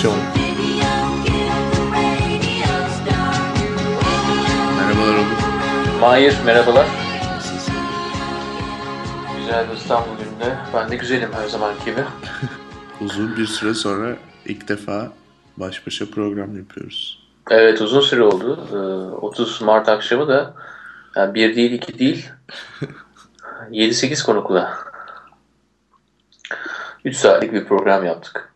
Adaptasyon Merhabalar Onur. Mahir merhabalar. Nasılsın? Güzel bir İstanbul gününde. Ben de güzelim her zaman gibi. Uzun bir süre sonra ilk defa baş başa program yapıyoruz. Evet uzun süre oldu. Ee, 30 Mart akşamı da yani bir değil iki değil 7-8 konukla 3 saatlik bir program yaptık.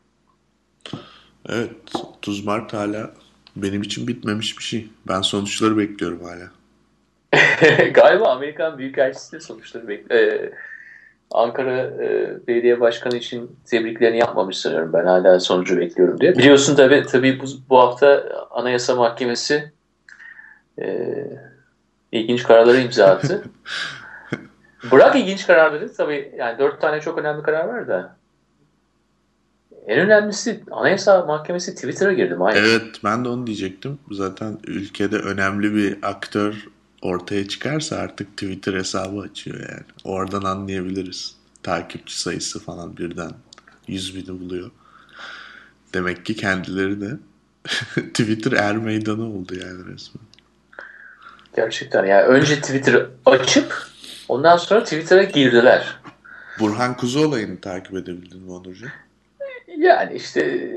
Evet, 30 Mart hala benim için bitmemiş bir şey. Ben sonuçları bekliyorum hala. Galiba Amerikan Büyükelçisi de sonuçları bekliyor. Ankara e, Belediye Başkanı için tebriklerini yapmamış sanıyorum ben hala sonucu bekliyorum diye. Biliyorsun tabii, tabii bu, bu hafta Anayasa Mahkemesi e, ilginç kararları imza attı. Bırak ilginç kararları tabii yani dört tane çok önemli karar var da en önemlisi Anayasa Mahkemesi Twitter'a girdi. Hayır. Evet, ben de onu diyecektim. Zaten ülkede önemli bir aktör ortaya çıkarsa artık Twitter hesabı açıyor yani. Oradan anlayabiliriz. Takipçi sayısı falan birden 100 bini buluyor. Demek ki kendileri de Twitter er meydanı oldu yani resmen. Gerçekten yani önce Twitter açıp ondan sonra Twitter'a girdiler. Burhan Kuzu olayını takip edebildin mi Onurcuğum? Yani işte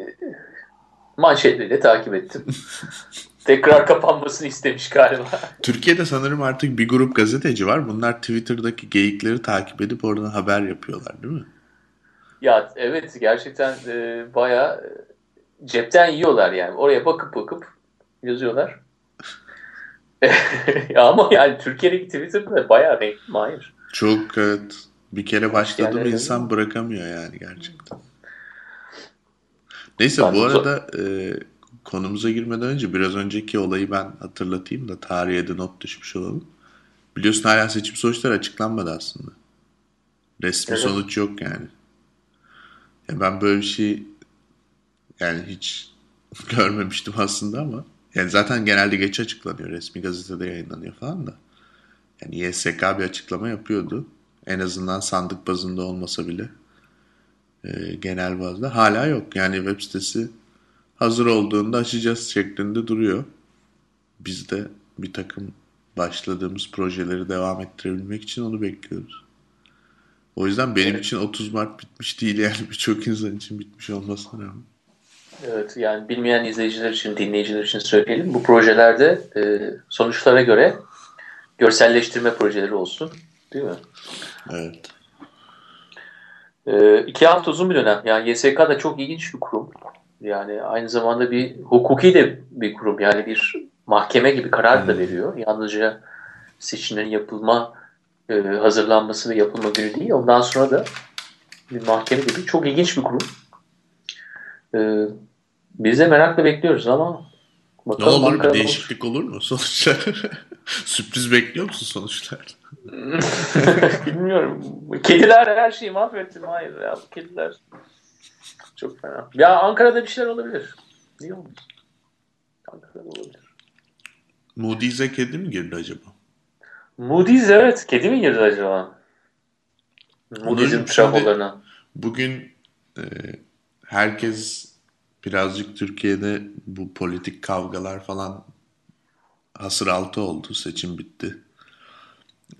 manşetleriyle takip ettim. Tekrar kapanmasını istemiş galiba. Türkiye'de sanırım artık bir grup gazeteci var. Bunlar Twitter'daki geyikleri takip edip oradan haber yapıyorlar değil mi? Ya evet gerçekten e, bayağı cepten yiyorlar yani. Oraya bakıp bakıp yazıyorlar. ya ama yani Türkiye'deki Twitter'da bayağı renkli mi? Hayır. Çok evet. Bir kere başladı mı insan bırakamıyor yani gerçekten. Neyse Ben bu arada e, konumuza girmeden önce biraz önceki olayı ben hatırlatayım da tarihe de not düşmüş olalım. Biliyorsun hala seçim sonuçları açıklanmadı aslında. Resmi Evet. sonuç yok yani. Ya ben böyle bir şey yani hiç görmemiştim aslında ama yani zaten genelde geç açıklanıyor. Resmi gazetede yayınlanıyor falan da. Yani YSK bir açıklama yapıyordu. En azından sandık bazında olmasa bile e, genel bazda. Hala yok. Yani web sitesi hazır olduğunda açacağız şeklinde duruyor. Biz de bir takım başladığımız projeleri devam ettirebilmek için onu bekliyoruz. O yüzden benim Evet. için 30 Mart bitmiş değil yani birçok insan için bitmiş olmasına rağmen. Evet yani bilmeyen izleyiciler için, dinleyiciler için söyleyelim. Bu projelerde e, sonuçlara göre görselleştirme projeleri olsun. Değil mi? Evet. E, iki hafta uzun bir dönem. Yani YSK da çok ilginç bir kurum. Yani aynı zamanda bir hukuki de bir kurum. Yani bir mahkeme gibi karar da veriyor. Yalnızca seçimlerin yapılma, e, hazırlanması ve yapılma günü değil. Ondan sonra da bir mahkeme gibi çok ilginç bir kurum. E, biz de merakla bekliyoruz ama Ne bakalım olur bir değişiklik olur mu sonuçlar? Sürpriz bekliyor musun sonuçlar? Bilmiyorum. Kediler her şeyi mahvetti. Hayır ya bu kediler çok fena. Ya Ankara'da bir şeyler olabilir. Niye olmaz? Ankara'da olabilir. Moody's'e kedi mi girdi acaba? Moody's evet. Kedi mi girdi acaba? Moody's'in trafolarına. Bugün e, herkes birazcık Türkiye'de bu politik kavgalar falan hasır altı oldu. Seçim bitti.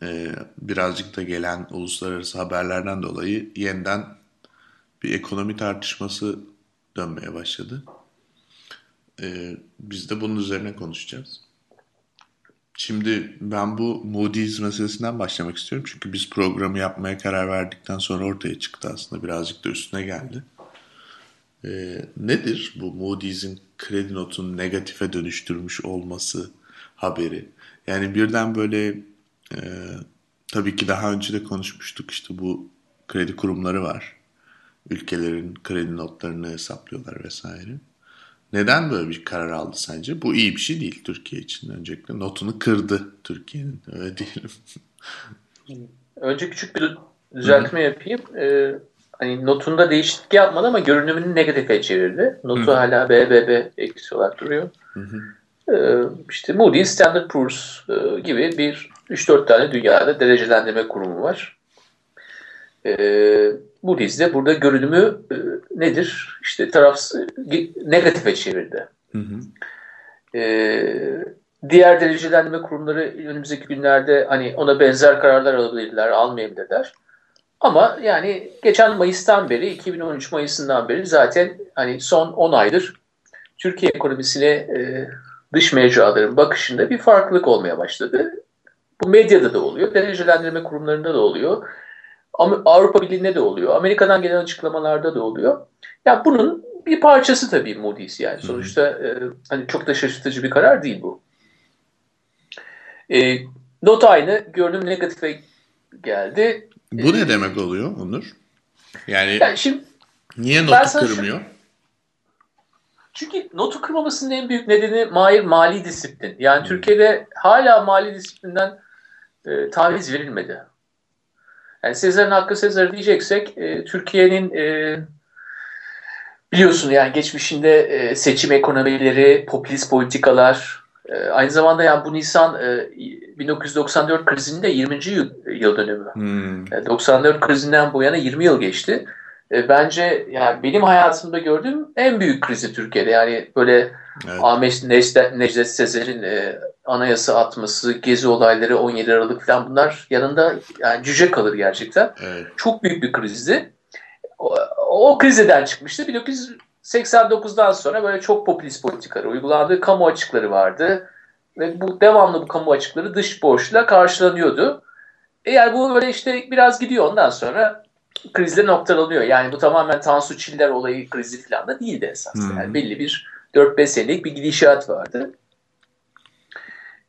E, birazcık da gelen uluslararası haberlerden dolayı yeniden bir ekonomi tartışması dönmeye başladı. E, biz de bunun üzerine konuşacağız. Şimdi ben bu Moody's meselesinden başlamak istiyorum. Çünkü biz programı yapmaya karar verdikten sonra ortaya çıktı aslında. Birazcık da üstüne geldi. Ee, nedir bu Moody's'in kredi notunu negatife dönüştürmüş olması haberi? Yani birden böyle e, tabii ki daha önce de konuşmuştuk işte bu kredi kurumları var. Ülkelerin kredi notlarını hesaplıyorlar vesaire. Neden böyle bir karar aldı sence? Bu iyi bir şey değil Türkiye için öncelikle. Notunu kırdı Türkiye'nin öyle diyelim. Önce küçük bir düzeltme yapayım. Ee, hani notunda değişiklik yapmadı ama görünümünü negatife çevirdi. Notu Hı. hala BBB eksi olarak duruyor. Ee, işte Moody's, Standard Poor's e, gibi bir 3-4 tane dünyada derecelendirme kurumu var. Ee, Moody's burada görünümü e, nedir? İşte taraf negatife çevirdi. Hı hı. E, diğer derecelendirme kurumları önümüzdeki günlerde hani ona benzer kararlar alabilirler, almayabilirler. Ama yani geçen Mayıs'tan beri, 2013 Mayıs'ından beri zaten hani son 10 aydır Türkiye ekonomisine e, dış mecraların bakışında bir farklılık olmaya başladı. Bu medyada da oluyor, derecelendirme kurumlarında da oluyor. Avrupa Birliği'nde de oluyor, Amerika'dan gelen açıklamalarda da oluyor. Ya bunun bir parçası tabii Moody's yani. Sonuçta e, hani çok da şaşırtıcı bir karar değil bu. E, not aynı, görünüm negatife geldi. Bu ne demek oluyor Onur? Yani, yani şimdi, niye notu kırmıyor? Şu, çünkü notu kırmamasının en büyük nedeni Mahir mali disiplin. Yani hmm. Türkiye'de hala mali disiplinden e, taviz verilmedi. Yani Sezar'ın hakkı Sezar diyeceksek e, Türkiye'nin e, biliyorsun yani geçmişinde e, seçim ekonomileri, popülist politikalar, e, aynı zamanda yani bu Nisan e, 1994 krizinde 20. yıl, yıl dönümü. Hmm. E, 94 krizinden bu yana 20 yıl geçti. E, bence yani benim hayatımda gördüğüm en büyük krizi Türkiye'de. Yani böyle evet. Ahmet Necdet, Necdet Sezer'in e, anayasa atması, gezi olayları 17 Aralık falan bunlar yanında yani cüce kalır gerçekten. Evet. Çok büyük bir krizdi. O, o krizden çıkmıştı. 1989'dan sonra böyle çok popülist politikalar uygulandı. Kamu açıkları vardı. Ve bu devamlı bu kamu açıkları dış borçla karşılanıyordu. Eğer bu böyle işte biraz gidiyor ondan sonra krizle noktalanıyor. Yani bu tamamen Tansu Çiller olayı krizi falan da değildi esas. Hmm. Yani belli bir 4-5 senelik bir gidişat vardı.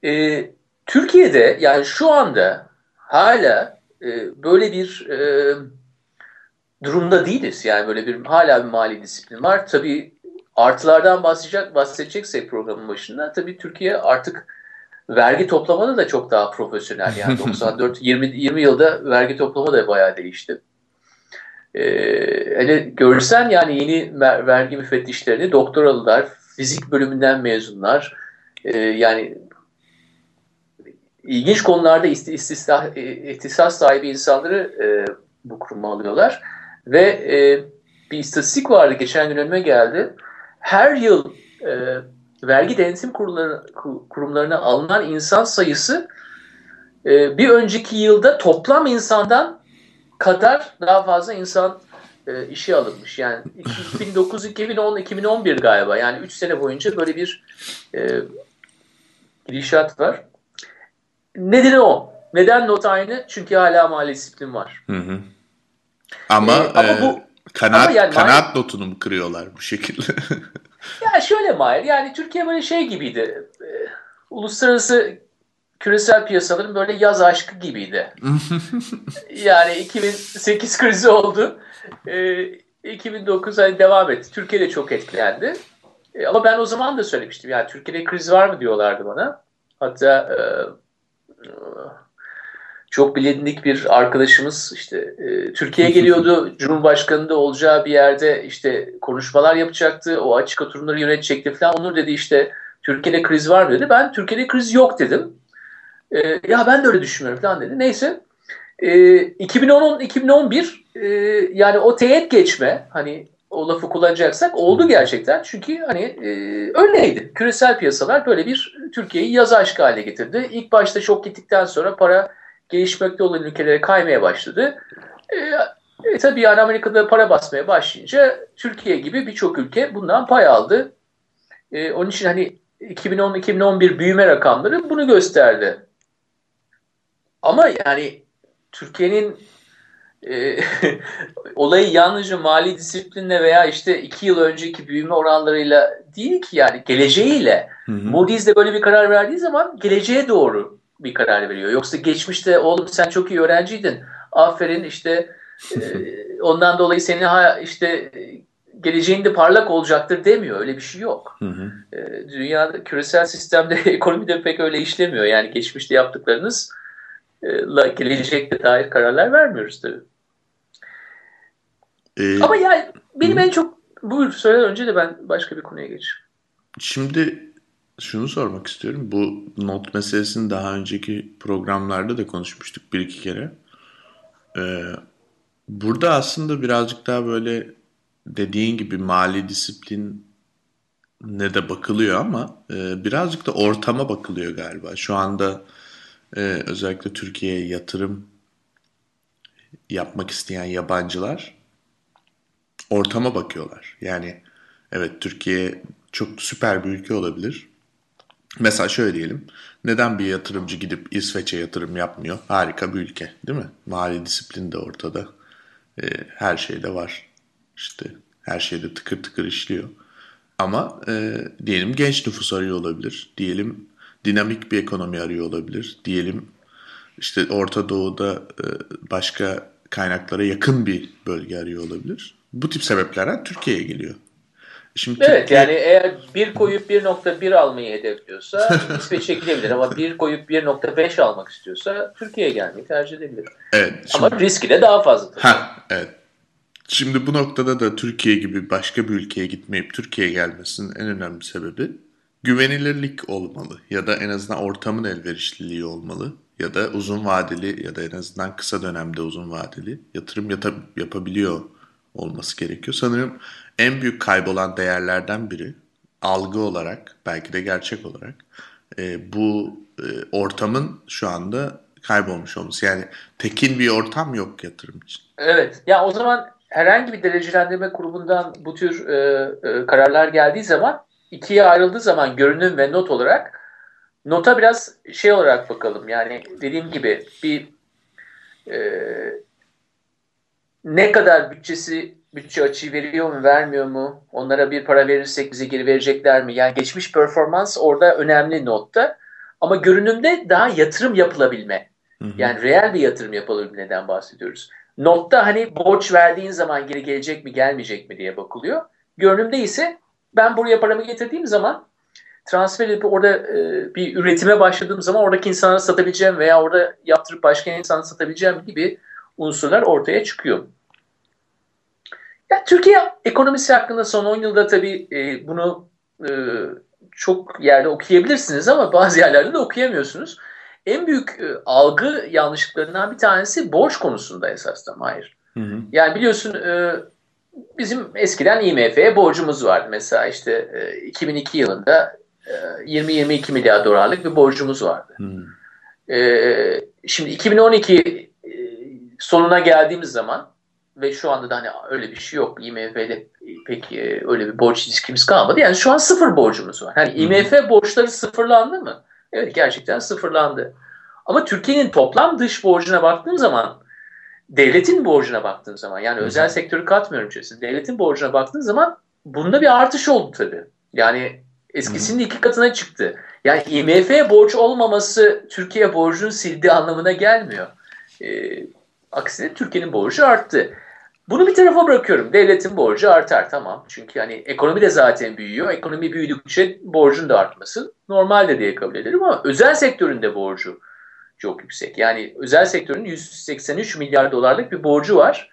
Ee, Türkiye'de yani şu anda hala e, böyle bir e, durumda değiliz. Yani böyle bir hala bir mali disiplin var. Tabii artılardan bahsedecek, bahsedeceksek programın başında tabii Türkiye artık vergi toplamada da çok daha profesyonel. Yani 94 20 20 yılda vergi toplama da bayağı değişti. Hele görsen yani yeni vergi müfettişlerini doktoralılar, fizik bölümünden mezunlar, e, yani ilginç konularda istisna, ihtisas sahibi insanları e, bu kuruma alıyorlar. Ve e, bir istatistik vardı, geçen gün önüme geldi. Her yıl e, vergi denetim kurumları, kurumlarına alınan insan sayısı e, bir önceki yılda toplam insandan kadar daha fazla insan e, işe alınmış. Yani 2009, 2010, 2011 galiba. Yani 3 sene boyunca böyle bir e, gidişat var. Nedeni o. Neden not aynı? Çünkü hala mali disiplin var. Hı hı. Ama, ee, ama e, bu kanaat, ama yani kanaat Mahir, notunu mu kırıyorlar bu şekilde? ya şöyle Mahir, yani Türkiye böyle şey gibiydi. E, uluslararası küresel piyasaların böyle yaz aşkı gibiydi. yani 2008 krizi oldu. E, 2009 hani devam etti. Türkiye de çok etkilendi. E, ama ben o zaman da söylemiştim. Yani Türkiye'de kriz var mı diyorlardı bana. Hatta e, çok bilindik bir arkadaşımız işte e, Türkiye'ye geliyordu. Cumhurbaşkanı da olacağı bir yerde işte konuşmalar yapacaktı. O açık oturumları yönetecekti falan. Onur dedi işte Türkiye'de kriz var mı dedi. Ben Türkiye'de kriz yok dedim. E, ya ben de öyle düşünmüyorum falan dedi. Neyse. E, 2010-2011 e, yani o teğet geçme hani o lafı kullanacaksak oldu gerçekten. Çünkü hani e, öyleydi. Küresel piyasalar böyle bir Türkiye'yi yaz aşkı hale getirdi. İlk başta çok gittikten sonra para gelişmekte olan ülkelere kaymaya başladı. E, e, tabii yani Amerika'da para basmaya başlayınca Türkiye gibi birçok ülke bundan pay aldı. E, onun için hani 2010-2011 büyüme rakamları bunu gösterdi. Ama yani Türkiye'nin e, olayı yalnızca mali disiplinle veya işte iki yıl önceki büyüme oranlarıyla değil ki yani geleceğiyle. Hı hı. Moody's de böyle bir karar verdiği zaman geleceğe doğru bir karar veriyor. Yoksa geçmişte oğlum sen çok iyi öğrenciydin. Aferin işte e, ondan dolayı senin ha, işte geleceğin de parlak olacaktır demiyor. Öyle bir şey yok. Hı hı. E, dünyada küresel sistemde ekonomide pek öyle işlemiyor. Yani geçmişte yaptıklarınız la gelecekte dair kararlar vermiyoruz tabii. Ee, Ama yani benim hı. en çok buyur söyle önce de ben başka bir konuya geçeyim. Şimdi şunu sormak istiyorum. Bu not meselesini daha önceki programlarda da konuşmuştuk bir iki kere. Ee, Burada aslında birazcık daha böyle dediğin gibi mali disiplin ne de bakılıyor ama e, birazcık da ortama bakılıyor galiba. Şu anda e, özellikle Türkiye'ye yatırım yapmak isteyen yabancılar ortama bakıyorlar. Yani evet Türkiye çok süper bir ülke olabilir. Mesela şöyle diyelim. Neden bir yatırımcı gidip İsveç'e yatırım yapmıyor? Harika bir ülke değil mi? Mali disiplin de ortada. E, her şeyde var. İşte her şeyde tıkır tıkır işliyor. Ama e, diyelim genç nüfus arıyor olabilir. Diyelim dinamik bir ekonomi arıyor olabilir. Diyelim işte Orta Doğu'da e, başka kaynaklara yakın bir bölge arıyor olabilir. Bu tip sebeplerden Türkiye'ye geliyor. Şimdi evet Türkiye... yani eğer bir koyup 1.1 almayı hedefliyorsa İsveç'e gidebilir ama bir koyup 1.5 almak istiyorsa Türkiye'ye gelmeyi tercih edebilir. Evet. Şimdi... Ama riski de daha fazla. Ha, evet. Şimdi bu noktada da Türkiye gibi başka bir ülkeye gitmeyip Türkiye'ye gelmesinin en önemli sebebi güvenilirlik olmalı ya da en azından ortamın elverişliliği olmalı ya da uzun vadeli ya da en azından kısa dönemde uzun vadeli yatırım yapabiliyor olması gerekiyor. Sanırım en büyük kaybolan değerlerden biri algı olarak belki de gerçek olarak e, bu e, ortamın şu anda kaybolmuş olması. Yani tekin bir ortam yok yatırım için. Evet. Ya o zaman herhangi bir derecelendirme kurumundan bu tür e, e, kararlar geldiği zaman ikiye ayrıldığı zaman görünüm ve not olarak nota biraz şey olarak bakalım. Yani dediğim gibi bir e, ne kadar bütçesi bütçe açığı veriyor mu vermiyor mu? Onlara bir para verirsek bize geri verecekler mi? Yani geçmiş performans orada önemli notta. Ama görünümde daha yatırım yapılabilme. Hı hı. Yani reel bir yatırım yapılabilmeden bahsediyoruz. Notta hani borç verdiğin zaman geri gelecek mi gelmeyecek mi diye bakılıyor. Görünümde ise ben buraya paramı getirdiğim zaman transfer edip orada e, bir üretime başladığım zaman oradaki insana satabileceğim veya orada yaptırıp başka insana satabileceğim gibi unsurlar ortaya çıkıyor. Ya Türkiye ekonomisi hakkında son 10 yılda tabii e, bunu e, çok yerde okuyabilirsiniz ama bazı yerlerde de okuyamıyorsunuz. En büyük e, algı yanlışlıklarından bir tanesi borç konusunda esasında Hayır. Hı hı. Yani biliyorsun e, bizim eskiden IMF'ye borcumuz vardı. Mesela işte e, 2002 yılında e, 20-22 milyar dolarlık bir borcumuz vardı. Hı. E, şimdi 2012 e, sonuna geldiğimiz zaman ve şu anda da hani öyle bir şey yok. IMF'de pek e, öyle bir borç ilişkimiz kalmadı. Yani şu an sıfır borcumuz var. Hani IMF borçları sıfırlandı mı? Evet gerçekten sıfırlandı. Ama Türkiye'nin toplam dış borcuna baktığım zaman devletin borcuna baktığım zaman yani özel sektörü katmıyorum içerisinde. Devletin borcuna baktığım zaman bunda bir artış oldu tabii. Yani eskisinin iki katına çıktı. Yani IMF borç olmaması Türkiye borcunu sildiği anlamına gelmiyor. Ee, aksine Türkiye'nin borcu arttı. Bunu bir tarafa bırakıyorum. Devletin borcu artar tamam. Çünkü hani ekonomi de zaten büyüyor. Ekonomi büyüdükçe borcun da artması normal de diye kabul ederim ama özel sektörün de borcu çok yüksek. Yani özel sektörün 183 milyar dolarlık bir borcu var.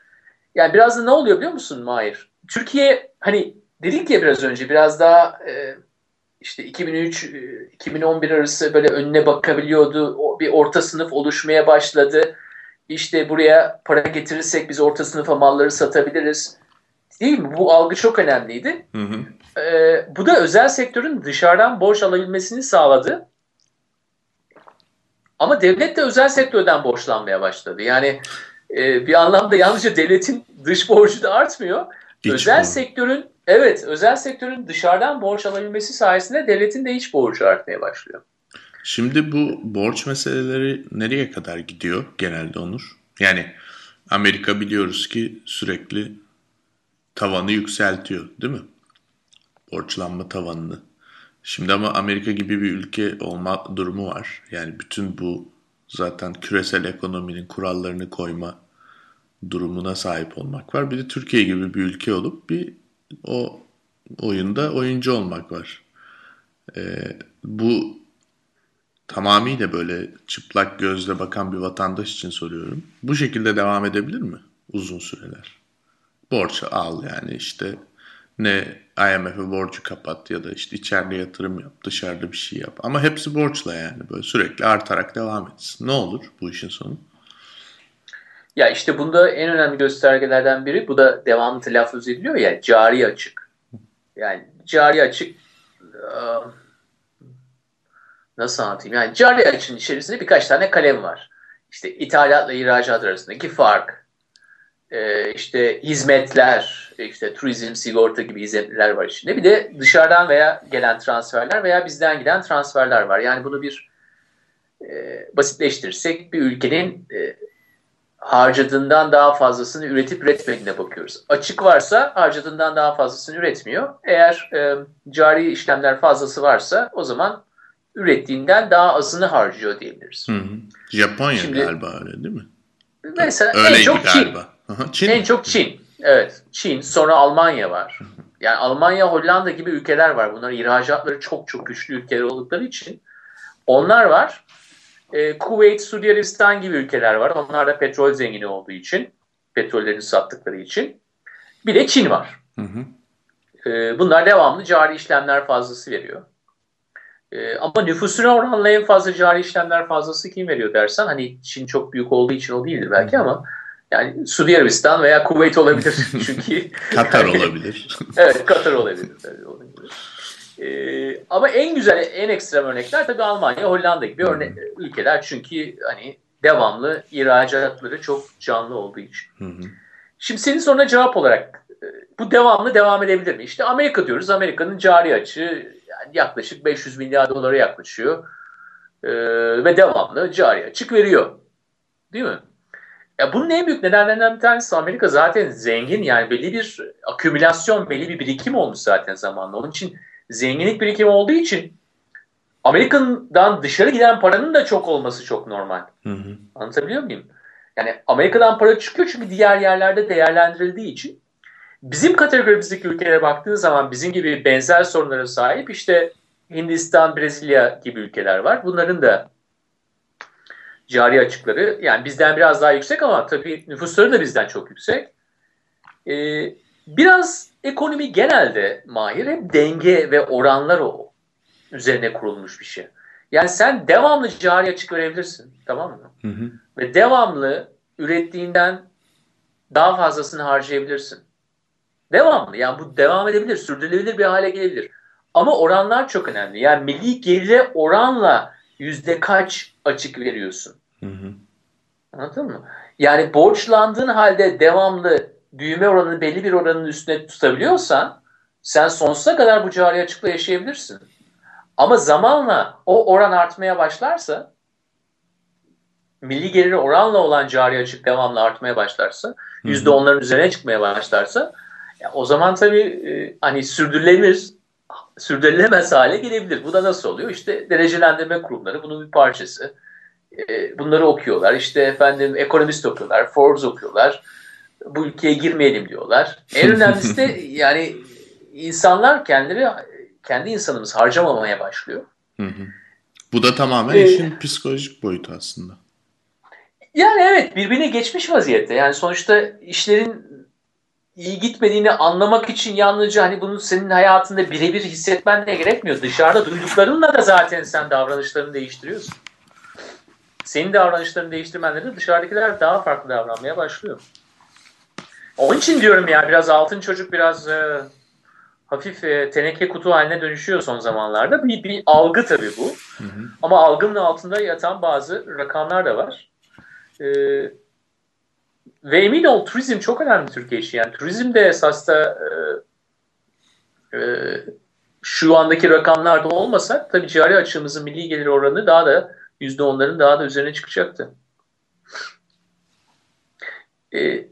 Yani biraz da ne oluyor biliyor musun Mahir? Türkiye hani dedik ya biraz önce biraz daha e, işte 2003-2011 e, arası böyle önüne bakabiliyordu. Bir orta sınıf oluşmaya başladı işte buraya para getirirsek biz orta sınıfa malları satabiliriz. Değil mi? Bu algı çok önemliydi. Hı hı. Ee, bu da özel sektörün dışarıdan borç alabilmesini sağladı. Ama devlet de özel sektörden borçlanmaya başladı. Yani e, bir anlamda yalnızca devletin dış borcu da artmıyor. İç özel borcu. sektörün evet özel sektörün dışarıdan borç alabilmesi sayesinde devletin de iç borcu artmaya başlıyor. Şimdi bu borç meseleleri nereye kadar gidiyor genelde Onur? Yani Amerika biliyoruz ki sürekli tavanı yükseltiyor değil mi? Borçlanma tavanını. Şimdi ama Amerika gibi bir ülke olma durumu var. Yani bütün bu zaten küresel ekonominin kurallarını koyma durumuna sahip olmak var. Bir de Türkiye gibi bir ülke olup bir o oyunda oyuncu olmak var. Ee, bu tamamıyla böyle çıplak gözle bakan bir vatandaş için soruyorum. Bu şekilde devam edebilir mi uzun süreler? Borç al yani işte ne IMF'e borcu kapat ya da işte içeride yatırım yap, dışarıda bir şey yap. Ama hepsi borçla yani böyle sürekli artarak devam etsin. Ne olur bu işin sonu? Ya işte bunda en önemli göstergelerden biri bu da devamlı telaffuz ediliyor ya cari açık. Yani cari açık nasıl anlatayım? Yani cari açığın içerisinde birkaç tane kalem var. İşte ithalatla ihracat arasındaki fark, işte hizmetler, işte turizm, sigorta gibi hizmetler var içinde. Bir de dışarıdan veya gelen transferler veya bizden giden transferler var. Yani bunu bir e, basitleştirirsek bir ülkenin e, harcadığından daha fazlasını üretip üretmediğine bakıyoruz. Açık varsa harcadığından daha fazlasını üretmiyor. Eğer e, cari işlemler fazlası varsa o zaman ürettiğinden daha azını harcıyor diyebiliriz. Hı hı. Japonya Şimdi, galiba öyle değil mi? Mesela Öyleydi en çok galiba. Çin. Çin. En çok Çin. Evet. Çin. Sonra Almanya var. Yani Almanya, Hollanda gibi ülkeler var. Bunlar ihracatları çok çok güçlü ülkeler oldukları için. Onlar var. E, Kuveyt, Suudi Arabistan gibi ülkeler var. Onlar da petrol zengini olduğu için, petrollerini sattıkları için. Bir de Çin var. Hı hı. E, bunlar devamlı cari işlemler fazlası veriyor. E, ama nüfusuna oranla en fazla cari işlemler fazlası kim veriyor dersen, hani Çin çok büyük olduğu için o değildir belki ama yani Suudi Arabistan veya Kuveyt olabilir çünkü. Katar olabilir. evet Katar olabilir. Tabii, olabilir. Ee, ama en güzel, en ekstrem örnekler tabii Almanya, Hollanda gibi örnek, ülkeler. Çünkü hani devamlı ihracatları çok canlı olduğu için. Hı hı. Şimdi senin soruna cevap olarak e, bu devamlı devam edebilir mi? İşte Amerika diyoruz. Amerika'nın cari açığı yani yaklaşık 500 milyar dolara yaklaşıyor. Ee, ve devamlı cari açık veriyor. Değil mi? Ya bunun en büyük nedenlerinden bir tanesi Amerika zaten zengin yani belli bir akümülasyon, belli bir birikim olmuş zaten zamanla. Onun için zenginlik birikimi olduğu için Amerika'dan dışarı giden paranın da çok olması çok normal. Hı hı. Anlatabiliyor muyum? Yani Amerika'dan para çıkıyor çünkü diğer yerlerde değerlendirildiği için. Bizim kategorimizdeki ülkelere baktığınız zaman bizim gibi benzer sorunlara sahip işte Hindistan, Brezilya gibi ülkeler var. Bunların da cari açıkları yani bizden biraz daha yüksek ama tabii nüfusları da bizden çok yüksek. Ee, biraz ekonomi genelde Mahir hep denge ve oranlar o üzerine kurulmuş bir şey. Yani sen devamlı cari açık verebilirsin. Tamam mı? Hı hı. Ve devamlı ürettiğinden daha fazlasını harcayabilirsin. Devamlı. Yani bu devam edebilir. Sürdürülebilir bir hale gelebilir. Ama oranlar çok önemli. Yani milli gelire oranla yüzde kaç açık veriyorsun? Hı hı. Anladın mı? Yani borçlandığın halde devamlı büyüme oranını belli bir oranın üstüne tutabiliyorsan sen sonsuza kadar bu cari açıkla yaşayabilirsin. Ama zamanla o oran artmaya başlarsa milli geliri oranla olan cari açık devamlı artmaya başlarsa yüzde onların üzerine çıkmaya başlarsa ya o zaman tabii e, hani sürdürülebilir sürdürülemez hale gelebilir. Bu da nasıl oluyor? İşte derecelendirme kurumları bunun bir parçası. E, bunları okuyorlar. İşte efendim ekonomist okuyorlar, Forbes okuyorlar bu ülkeye girmeyelim diyorlar. En önemlisi de yani insanlar kendileri kendi insanımız harcamamaya başlıyor. Hı hı. Bu da tamamen ee, işin psikolojik boyutu aslında. Yani evet birbirine geçmiş vaziyette. Yani sonuçta işlerin iyi gitmediğini anlamak için yalnızca hani bunu senin hayatında birebir hissetmen de gerekmiyor. Dışarıda duyduklarınla da zaten sen davranışlarını değiştiriyorsun. Senin davranışlarını değiştirmenle de dışarıdakiler daha farklı davranmaya başlıyor. Onun için diyorum ya biraz altın çocuk biraz e, hafif e, teneke kutu haline dönüşüyor son zamanlarda. Bir, bir algı tabii bu. Hı hı. Ama algının altında yatan bazı rakamlar da var. E, ve emin ol turizm çok önemli Türkiye için. Yani turizm de esas da e, e, şu andaki rakamlarda olmasa tabii cari açığımızın milli gelir oranı daha da %10'ların daha da üzerine çıkacaktı. E,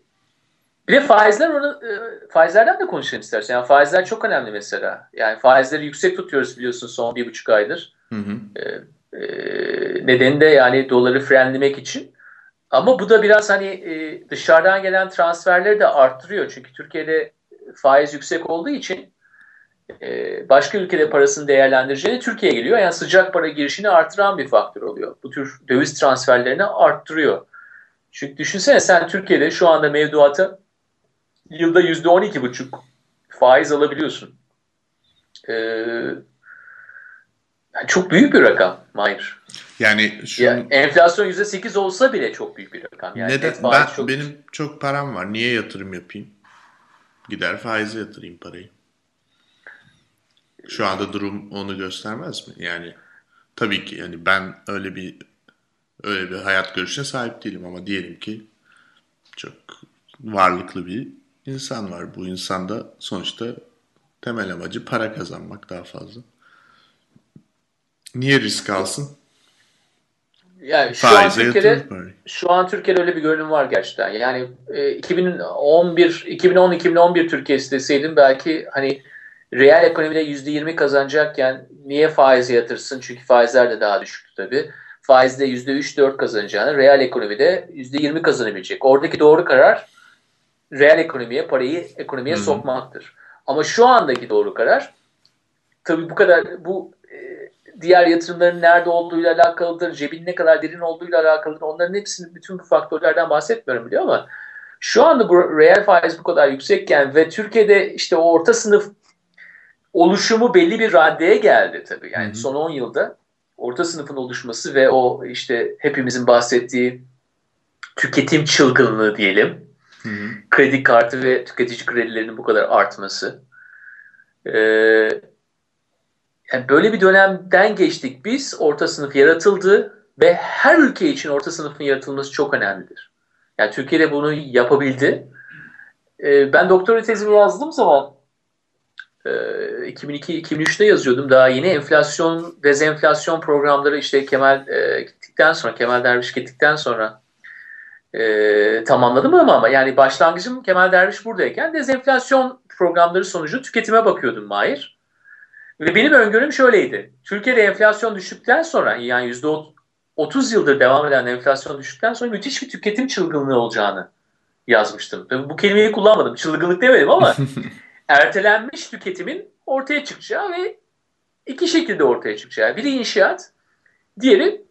bir de faizler onu, e, faizlerden de konuşalım istersen. Yani faizler çok önemli mesela. Yani faizleri yüksek tutuyoruz biliyorsun son bir buçuk aydır. Hı hı. Ee, e, nedeni de yani doları frenlemek için. Ama bu da biraz hani e, dışarıdan gelen transferleri de arttırıyor. Çünkü Türkiye'de faiz yüksek olduğu için e, başka ülkede parasını değerlendireceğini Türkiye'ye geliyor. Yani sıcak para girişini artıran bir faktör oluyor. Bu tür döviz transferlerini arttırıyor. Çünkü düşünsene sen Türkiye'de şu anda mevduatı yılda yüzde on iki buçuk faiz alabiliyorsun. Ee, yani çok büyük bir rakam Mahir. Yani şu Ya, enflasyon %8 olsa bile çok büyük bir rakam. Yani neden ben çok- benim çok param var. Niye yatırım yapayım? Gider faize yatırayım parayı. Şu anda durum onu göstermez mi? Yani tabii ki yani ben öyle bir öyle bir hayat görüşüne sahip değilim ama diyelim ki çok varlıklı bir insan var. Bu insan da sonuçta temel amacı para kazanmak daha fazla. Niye risk alsın? Yani şu an Türkiye'de şu an Türkiye'de öyle bir görünüm var gerçekten. Yani e, 2011 2010 2011 Türkiye'si deseydim belki hani reel ekonomide %20 kazanacakken niye faize yatırsın? Çünkü faizler de daha düşüktü tabii. Faizde %3-4 kazanacağını reel ekonomide %20 kazanabilecek. Oradaki doğru karar reel ekonomiye, parayı ekonomiye Hı hı. sokmaktır. Ama şu andaki doğru karar tabii bu kadar bu diğer yatırımların nerede olduğuyla alakalıdır, cebin ne kadar derin olduğuyla alakalıdır. Onların hepsini bütün bu faktörlerden bahsetmiyorum biliyor ama şu anda bu reel faiz bu kadar yüksekken ve Türkiye'de işte o orta sınıf oluşumu belli bir raddeye geldi tabii. Yani Hı hı. son 10 yılda orta sınıfın oluşması ve o işte hepimizin bahsettiği tüketim çılgınlığı diyelim Hı hı. kredi kartı ve tüketici kredilerinin bu kadar artması. Ee, yani böyle bir dönemden geçtik biz. Orta sınıf yaratıldı ve her ülke için orta sınıfın yaratılması çok önemlidir. Yani Türkiye'de bunu yapabildi. Ee, ben doktora tezimi yazdığım zaman e, 2002-2003'te yazıyordum. Daha yeni enflasyon, dezenflasyon programları işte Kemal e, gittikten sonra, Kemal Derviş gittikten sonra e, tamamladım ama, ama yani başlangıcım Kemal Derviş buradayken dezenflasyon programları sonucu tüketime bakıyordum Mahir. Ve benim öngörüm şöyleydi. Türkiye'de enflasyon düştükten sonra yani yüzde 30 yıldır devam eden enflasyon düştükten sonra müthiş bir tüketim çılgınlığı olacağını yazmıştım. Tabii bu kelimeyi kullanmadım. Çılgınlık demedim ama ertelenmiş tüketimin ortaya çıkacağı ve iki şekilde ortaya çıkacağı. Biri inşaat, diğeri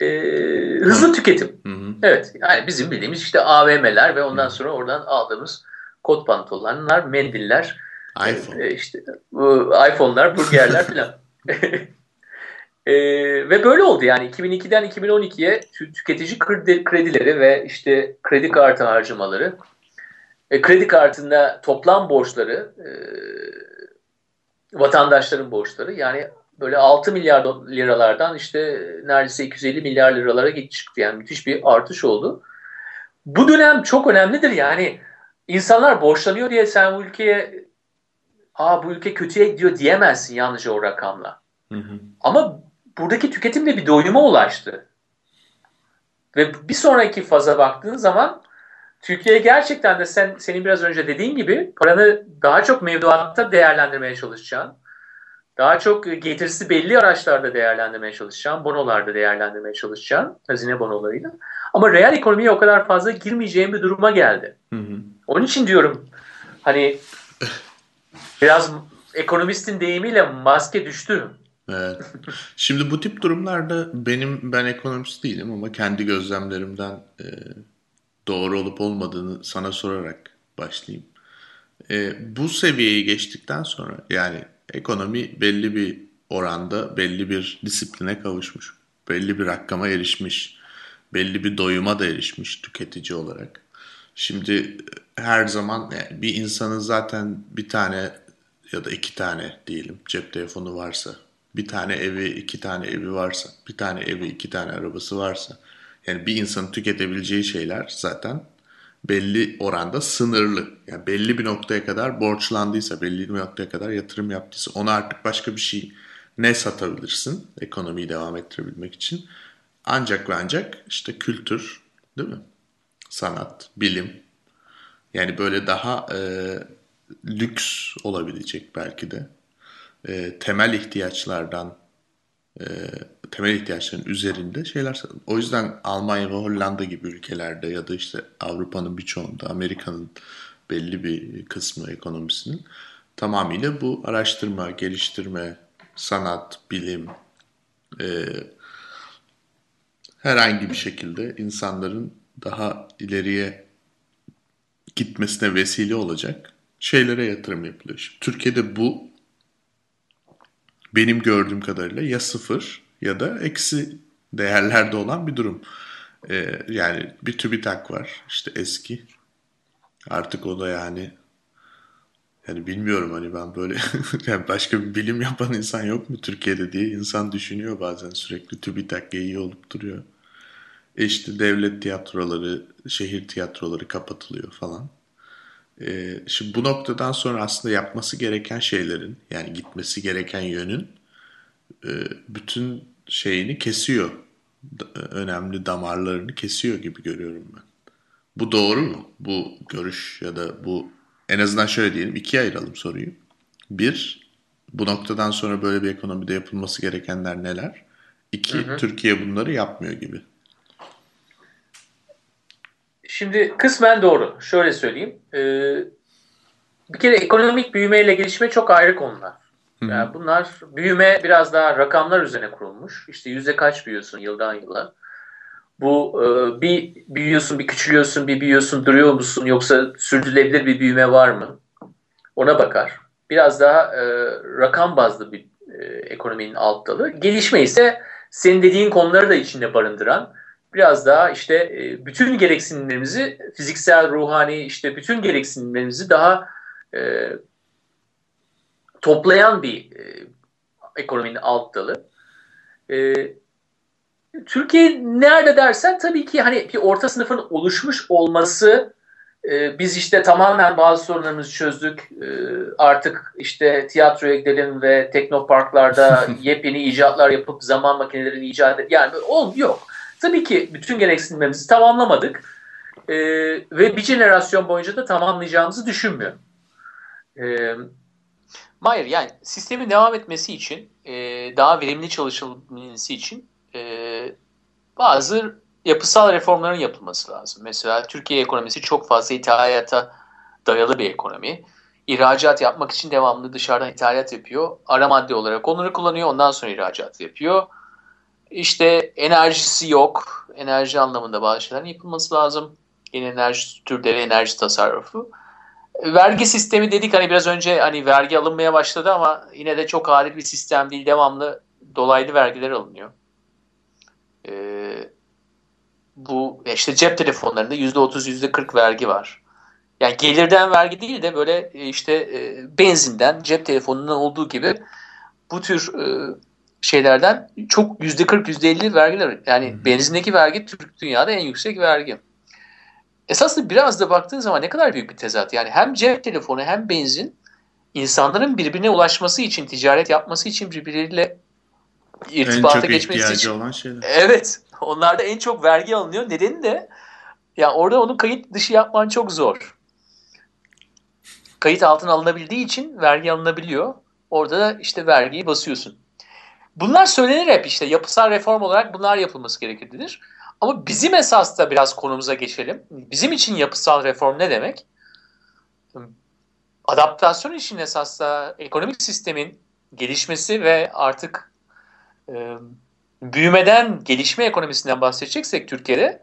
e, hızlı tüketim. Hı hı. Evet. Yani bizim bildiğimiz işte AVM'ler ve ondan sonra oradan aldığımız kot pantolonlar, mendiller, iPhone. e, işte bu iPhone'lar, burgerler falan. E, ve böyle oldu yani 2002'den 2012'ye tü- tüketici kredi, kredileri ve işte kredi kartı harcamaları, e, kredi kartında toplam borçları, e, vatandaşların borçları yani böyle 6 milyar liralardan işte neredeyse 250 milyar liralara git çıktı. Yani müthiş bir artış oldu. Bu dönem çok önemlidir yani insanlar borçlanıyor diye sen bu ülkeye Aa bu ülke kötüye gidiyor diyemezsin yalnızca o rakamla. Hı hı. Ama buradaki tüketim de bir doyuma ulaştı. Ve bir sonraki faza baktığın zaman Türkiye gerçekten de sen senin biraz önce dediğin gibi paranı daha çok mevduatta değerlendirmeye çalışacaksın. Daha çok getirisi belli araçlarda değerlendirmeye çalışacaksın. Bonolarda değerlendirmeye çalışacaksın. Hazine bonolarıyla. Ama reel ekonomiye o kadar fazla girmeyeceğin bir duruma geldi. Hı hı. Onun için diyorum hani biraz ekonomistin deyimiyle maske düştü. Evet. Şimdi bu tip durumlarda benim ben ekonomist değilim ama kendi gözlemlerimden e, doğru olup olmadığını sana sorarak başlayayım. E, bu seviyeyi geçtikten sonra yani ekonomi belli bir oranda belli bir disipline kavuşmuş. Belli bir rakama erişmiş. Belli bir doyuma da erişmiş tüketici olarak. Şimdi her zaman yani bir insanın zaten bir tane ya da iki tane diyelim cep telefonu varsa, bir tane evi, iki tane evi varsa, bir tane evi, iki tane arabası varsa, yani bir insanın tüketebileceği şeyler zaten belli oranda sınırlı. Yani belli bir noktaya kadar borçlandıysa, belli bir noktaya kadar yatırım yaptıysa ona artık başka bir şey ne satabilirsin ekonomiyi devam ettirebilmek için? Ancak ve ancak işte kültür, değil mi? Sanat, bilim. Yani böyle daha e, lüks olabilecek belki de e, temel ihtiyaçlardan e, temel ihtiyaçların üzerinde şeyler. O yüzden Almanya ve Hollanda gibi ülkelerde ya da işte Avrupa'nın birçoğunda, Amerika'nın belli bir kısmı ekonomisinin tamamıyla bu araştırma, geliştirme, sanat, bilim, e, herhangi bir şekilde insanların daha ileriye gitmesine vesile olacak şeylere yatırım yapılıyor. Şimdi Türkiye'de bu benim gördüğüm kadarıyla ya sıfır ya da eksi değerlerde olan bir durum. Ee, yani bir TÜBİTAK var işte eski. Artık o da yani yani bilmiyorum hani ben böyle yani başka bir bilim yapan insan yok mu Türkiye'de diye insan düşünüyor bazen sürekli TÜBİTAK iyi olup duruyor. E işte devlet tiyatroları, şehir tiyatroları kapatılıyor falan. Ee, şimdi bu noktadan sonra aslında yapması gereken şeylerin yani gitmesi gereken yönün e, bütün şeyini kesiyor. Önemli damarlarını kesiyor gibi görüyorum ben. Bu doğru mu? Bu görüş ya da bu en azından şöyle diyelim ikiye ayıralım soruyu. Bir, bu noktadan sonra böyle bir ekonomide yapılması gerekenler neler? İki, hı hı. Türkiye bunları yapmıyor gibi. Şimdi kısmen doğru. Şöyle söyleyeyim. Ee, bir kere ekonomik büyüme ile gelişme çok ayrı konular. Yani bunlar büyüme biraz daha rakamlar üzerine kurulmuş. İşte yüzde kaç büyüyorsun yıldan yıla. Bu e, bir büyüyorsun, bir küçülüyorsun, bir büyüyorsun, duruyor musun yoksa sürdürülebilir bir büyüme var mı? Ona bakar. Biraz daha e, rakam bazlı bir e, ekonominin alt dalı. Gelişme ise senin dediğin konuları da içinde barındıran biraz daha işte e, bütün gereksinimlerimizi fiziksel, ruhani işte bütün gereksinimlerimizi daha e, toplayan bir e, ekonominin alt dalı. E, Türkiye nerede dersen tabii ki hani bir orta sınıfın oluşmuş olması e, biz işte tamamen bazı sorunlarımızı çözdük. E, artık işte tiyatroya gidelim ve teknoparklarda yepyeni icatlar yapıp zaman makinelerini icat edelim. Yani ol yok. Tabii ki bütün gereksinimlerimizi tamamlamadık. E, ve bir jenerasyon boyunca da tamamlayacağımızı düşünmüyorum. E, Hayır yani sistemin devam etmesi için e, daha verimli çalışılması için e, bazı yapısal reformların yapılması lazım. Mesela Türkiye ekonomisi çok fazla ithalata dayalı bir ekonomi. İhracat yapmak için devamlı dışarıdan ithalat yapıyor. Ara madde olarak onları kullanıyor. Ondan sonra ihracat yapıyor. İşte enerjisi yok. Enerji anlamında bazı şeylerin yapılması lazım. Yeni enerji türleri, enerji tasarrufu. Vergi sistemi dedik hani biraz önce hani vergi alınmaya başladı ama yine de çok adil bir sistem değil. Devamlı dolaylı vergiler alınıyor. Ee, bu işte cep telefonlarında %30 %40 vergi var. Yani gelirden vergi değil de böyle e, işte e, benzinden cep telefonundan olduğu gibi bu tür e, şeylerden çok %40 %50 vergiler. Yani hı benzindeki vergi Türk dünyada en yüksek vergi. Esasında biraz da baktığın zaman ne kadar büyük bir tezat. Yani hem cep telefonu hem benzin insanların birbirine ulaşması için, ticaret yapması için birbirleriyle irtibata geçmesi için. olan şeyler. Evet. Onlarda en çok vergi alınıyor. Nedeni de ya yani orada onu kayıt dışı yapman çok zor. Kayıt altına alınabildiği için vergi alınabiliyor. Orada da işte vergiyi basıyorsun. Bunlar söylenir hep işte yapısal reform olarak bunlar yapılması gerekir Ama bizim esas da biraz konumuza geçelim. Bizim için yapısal reform ne demek? Adaptasyon için esas da ekonomik sistemin gelişmesi ve artık e, büyümeden gelişme ekonomisinden bahsedeceksek Türkiye'de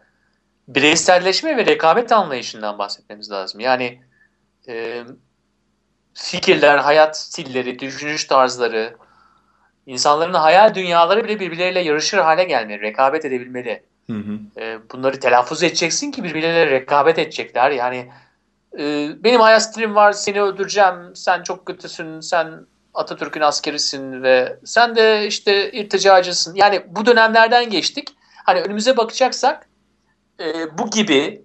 bireyselleşme ve rekabet anlayışından bahsetmemiz lazım. Yani e, fikirler, hayat stilleri, düşünüş tarzları, insanların hayal dünyaları bile birbirleriyle yarışır hale gelmeli, rekabet edebilmeli. Hı hı. E, bunları telaffuz edeceksin ki birbirleriyle rekabet edecekler. Yani e, benim hayal stilim var, seni öldüreceğim, sen çok kötüsün, sen Atatürk'ün askerisin ve sen de işte irticacısın. Yani bu dönemlerden geçtik. Hani önümüze bakacaksak e, bu gibi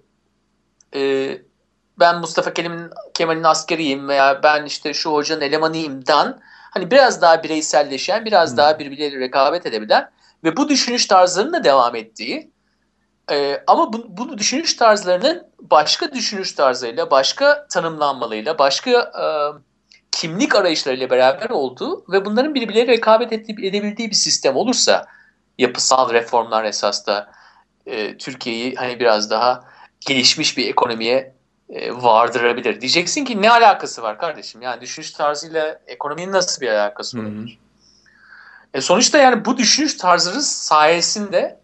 e, ben Mustafa Kemal'in, Kemal'in askeriyim veya ben işte şu hocanın elemanıyımdan hani biraz daha bireyselleşen, biraz hmm. daha birbirleriyle rekabet edebilen ve bu düşünüş tarzlarının da devam ettiği e, ama bu, bu düşünüş tarzlarının başka düşünüş tarzlarıyla, başka tanımlanmalıyla, başka e, kimlik arayışlarıyla beraber olduğu ve bunların birbirleriyle rekabet edebildiği bir sistem olursa yapısal reformlar esas da e, Türkiye'yi hani biraz daha gelişmiş bir ekonomiye e, vardırabilir. Diyeceksin ki ne alakası var kardeşim? Yani düşünüş tarzıyla ekonominin nasıl bir alakası olabilir? E sonuçta yani bu düşünüş tarzları sayesinde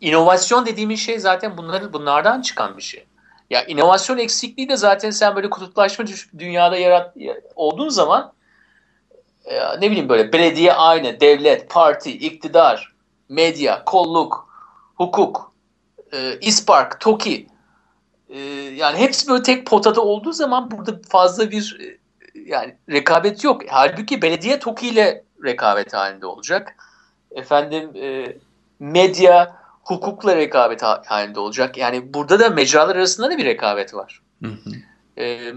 inovasyon dediğimiz şey zaten bunların bunlardan çıkan bir şey. Ya inovasyon eksikliği de zaten sen böyle kutuplaşma dünyada yarat olduğun zaman e, ne bileyim böyle belediye aynı, devlet, parti, iktidar, medya, kolluk, hukuk, e, İspark, TOKİ e, yani hepsi böyle tek potada olduğu zaman burada fazla bir e, yani rekabet yok. Halbuki belediye TOKİ ile rekabet halinde olacak. Efendim e, medya hukukla rekabet halinde olacak. Yani burada da mecralar arasında da bir rekabet var. Hı hı. E,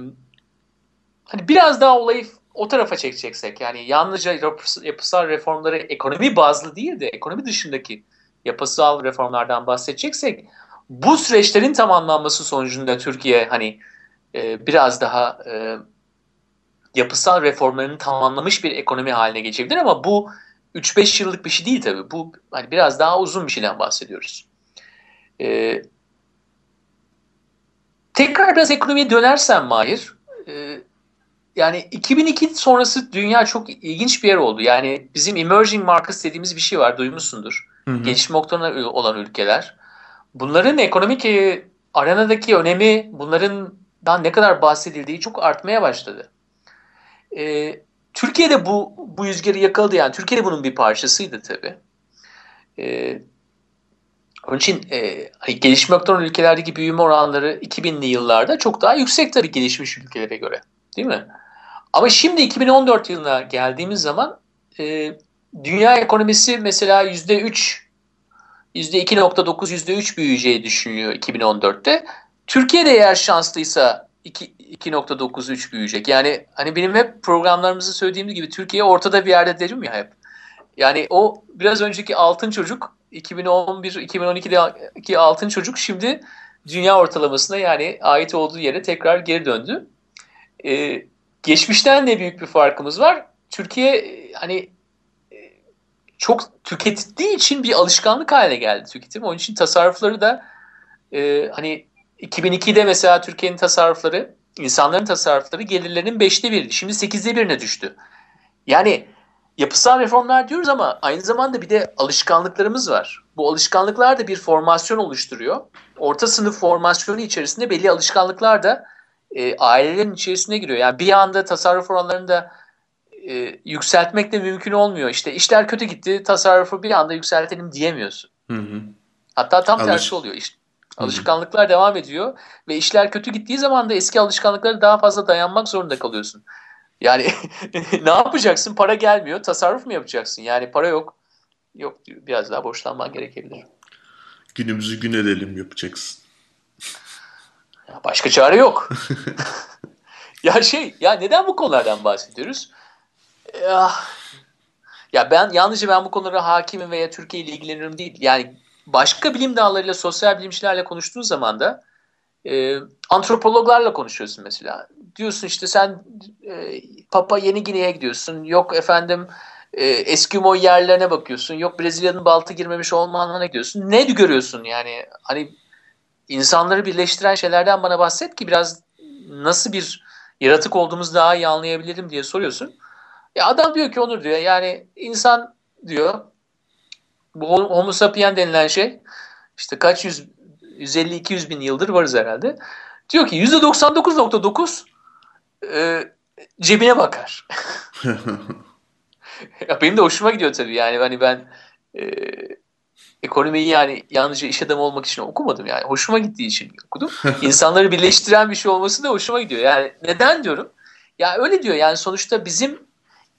hani biraz daha olayı o tarafa çekeceksek yani yalnızca yapısal reformları ekonomi bazlı değil de ekonomi dışındaki yapısal reformlardan bahsedeceksek bu süreçlerin tamamlanması sonucunda Türkiye hani e, biraz daha e, yapısal reformlarını tamamlamış bir ekonomi haline geçebilir ama bu 3-5 yıllık bir şey değil tabii. Bu hani biraz daha uzun bir şeyden bahsediyoruz. Ee, tekrar biraz ekonomiye dönersem Mahir, e, yani 2002 sonrası dünya çok ilginç bir yer oldu. Yani bizim emerging markets dediğimiz bir şey var, duymuşsundur. Hı hı. Gelişme olan ülkeler. Bunların ekonomik e, arenadaki önemi, bunlardan ne kadar bahsedildiği çok artmaya başladı. E, Türkiye'de bu bu rüzgarı yakaladı yani Türkiye'de bunun bir parçasıydı tabii. E, onun için e, hani gelişmekte olan ülkelerdeki büyüme oranları 2000'li yıllarda çok daha yüksek tabii gelişmiş ülkelere göre. Değil mi? Ama şimdi 2014 yılına geldiğimiz zaman e, dünya ekonomisi mesela %3 %2.9 %3 büyüyeceği düşünülüyor 2014'te. Türkiye'de eğer şanslıysa 2.93 büyüyecek. Yani hani benim hep programlarımızı söylediğim gibi Türkiye ortada bir yerde derim ya hep. Yani o biraz önceki altın çocuk 2011-2012'deki altın çocuk şimdi dünya ortalamasına yani ait olduğu yere tekrar geri döndü. Ee, geçmişten ne büyük bir farkımız var. Türkiye hani çok tükettiği için bir alışkanlık haline geldi tüketim. Onun için tasarrufları da e, hani 2002'de mesela Türkiye'nin tasarrufları, insanların tasarrufları gelirlerinin 5'te biriydi. Şimdi 8'de birine düştü. Yani yapısal reformlar diyoruz ama aynı zamanda bir de alışkanlıklarımız var. Bu alışkanlıklar da bir formasyon oluşturuyor. Orta sınıf formasyonu içerisinde belli alışkanlıklar da e, ailelerin içerisine giriyor. Yani bir anda tasarruf oranlarında e, yükseltmek de mümkün olmuyor. İşte işler kötü gitti, tasarrufu bir anda yükseltelim diyemiyorsun. Hı hı. Hatta tam Alış tersi oluyor. İşte, alışkanlıklar hı hı. devam ediyor ve işler kötü gittiği zaman da eski alışkanlıklara daha fazla dayanmak zorunda kalıyorsun. Yani ne yapacaksın? Para gelmiyor. Tasarruf mu yapacaksın? Yani para yok. Yok diyor. Biraz daha borçlanman gerekebilir. Günümüzü gün edelim yapacaksın. Ya başka çare yok. ya şey ya neden bu konulardan bahsediyoruz? Ya, ya ben yalnızca ben bu konulara hakimim veya Türkiye ile ilgileniyorum değil. Yani başka bilim dallarıyla, sosyal bilimcilerle konuştuğun zaman da e, antropologlarla konuşuyorsun mesela. Diyorsun işte sen e, Papa Yeni Gine'ye gidiyorsun. Yok efendim e, Eskimo yerlerine bakıyorsun. Yok Brezilya'nın baltı girmemiş olmanına gidiyorsun. Ne görüyorsun yani? Hani insanları birleştiren şeylerden bana bahset ki biraz nasıl bir yaratık olduğumuzu daha iyi anlayabilirim diye soruyorsun. Ya adam diyor ki Onur diyor yani insan diyor bu homo sapien denilen şey işte kaç yüz 150-200 bin yıldır varız herhalde. Diyor ki %99.9 e, cebine bakar. ya benim de hoşuma gidiyor tabii yani hani ben e, ekonomiyi yani yalnızca iş adamı olmak için okumadım yani hoşuma gittiği için okudum. İnsanları birleştiren bir şey olması da hoşuma gidiyor. Yani neden diyorum? Ya öyle diyor yani sonuçta bizim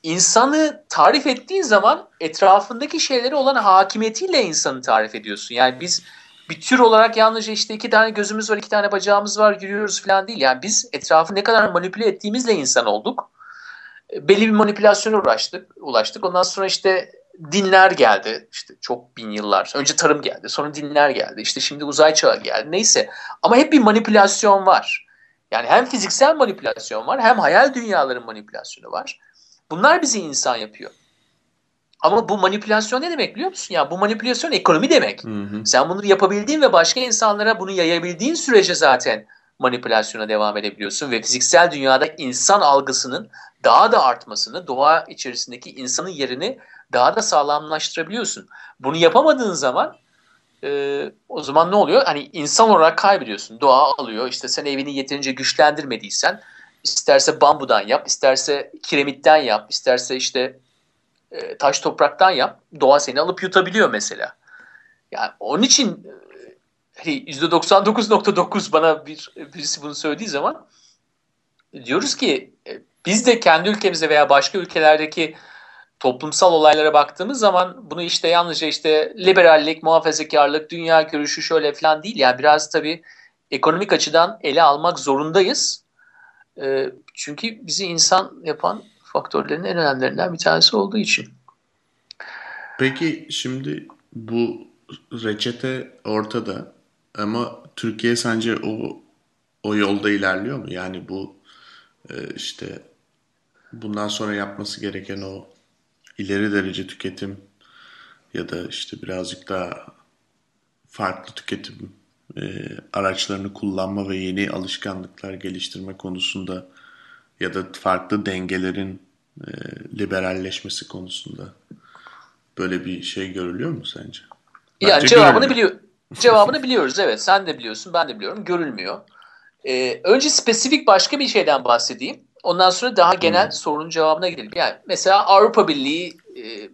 insanı tarif ettiğin zaman etrafındaki şeylere olan hakimiyetiyle insanı tarif ediyorsun. Yani biz bir tür olarak yalnızca işte iki tane gözümüz var, iki tane bacağımız var, yürüyoruz falan değil. Yani biz etrafı ne kadar manipüle ettiğimizle insan olduk. Belli bir manipülasyona uğraştık, ulaştık. Ondan sonra işte dinler geldi. İşte çok bin yıllar. Önce tarım geldi, sonra dinler geldi. İşte şimdi uzay çağı geldi. Neyse. Ama hep bir manipülasyon var. Yani hem fiziksel manipülasyon var, hem hayal dünyaların manipülasyonu var. Bunlar bizi insan yapıyor. Ama bu manipülasyon ne demek biliyor musun? Ya bu manipülasyon ekonomi demek. Hı hı. Sen bunu yapabildiğin ve başka insanlara bunu yayabildiğin sürece zaten manipülasyona devam edebiliyorsun ve fiziksel dünyada insan algısının daha da artmasını, doğa içerisindeki insanın yerini daha da sağlamlaştırabiliyorsun. Bunu yapamadığın zaman e, o zaman ne oluyor? Hani insan olarak kaybediyorsun. Doğa alıyor. İşte sen evini yeterince güçlendirmediysen isterse bambudan yap, isterse kiremitten yap, isterse işte e, taş topraktan yap. Doğa seni alıp yutabiliyor mesela. Yani onun için %99.9 hani bana bir birisi bunu söylediği zaman diyoruz ki e, biz de kendi ülkemize veya başka ülkelerdeki toplumsal olaylara baktığımız zaman bunu işte yalnızca işte liberallik, muhafazakarlık, dünya görüşü şöyle falan değil. Yani biraz tabii ekonomik açıdan ele almak zorundayız. E, çünkü bizi insan yapan faktörlerin en önemlilerinden bir tanesi olduğu için. Peki şimdi bu reçete ortada ama Türkiye sence o o yolda ilerliyor mu? Yani bu e, işte bundan sonra yapması gereken o ileri derece tüketim ya da işte birazcık daha farklı tüketim e, araçlarını kullanma ve yeni alışkanlıklar geliştirme konusunda ya da farklı dengelerin e, liberalleşmesi konusunda böyle bir şey görülüyor mu sence? Bence yani cevabını biliyor. Cevabını biliyoruz evet. Sen de biliyorsun, ben de biliyorum. Görülmüyor. Ee, önce spesifik başka bir şeyden bahsedeyim. Ondan sonra daha genel hmm. sorunun cevabına gidelim. Yani mesela Avrupa Birliği e,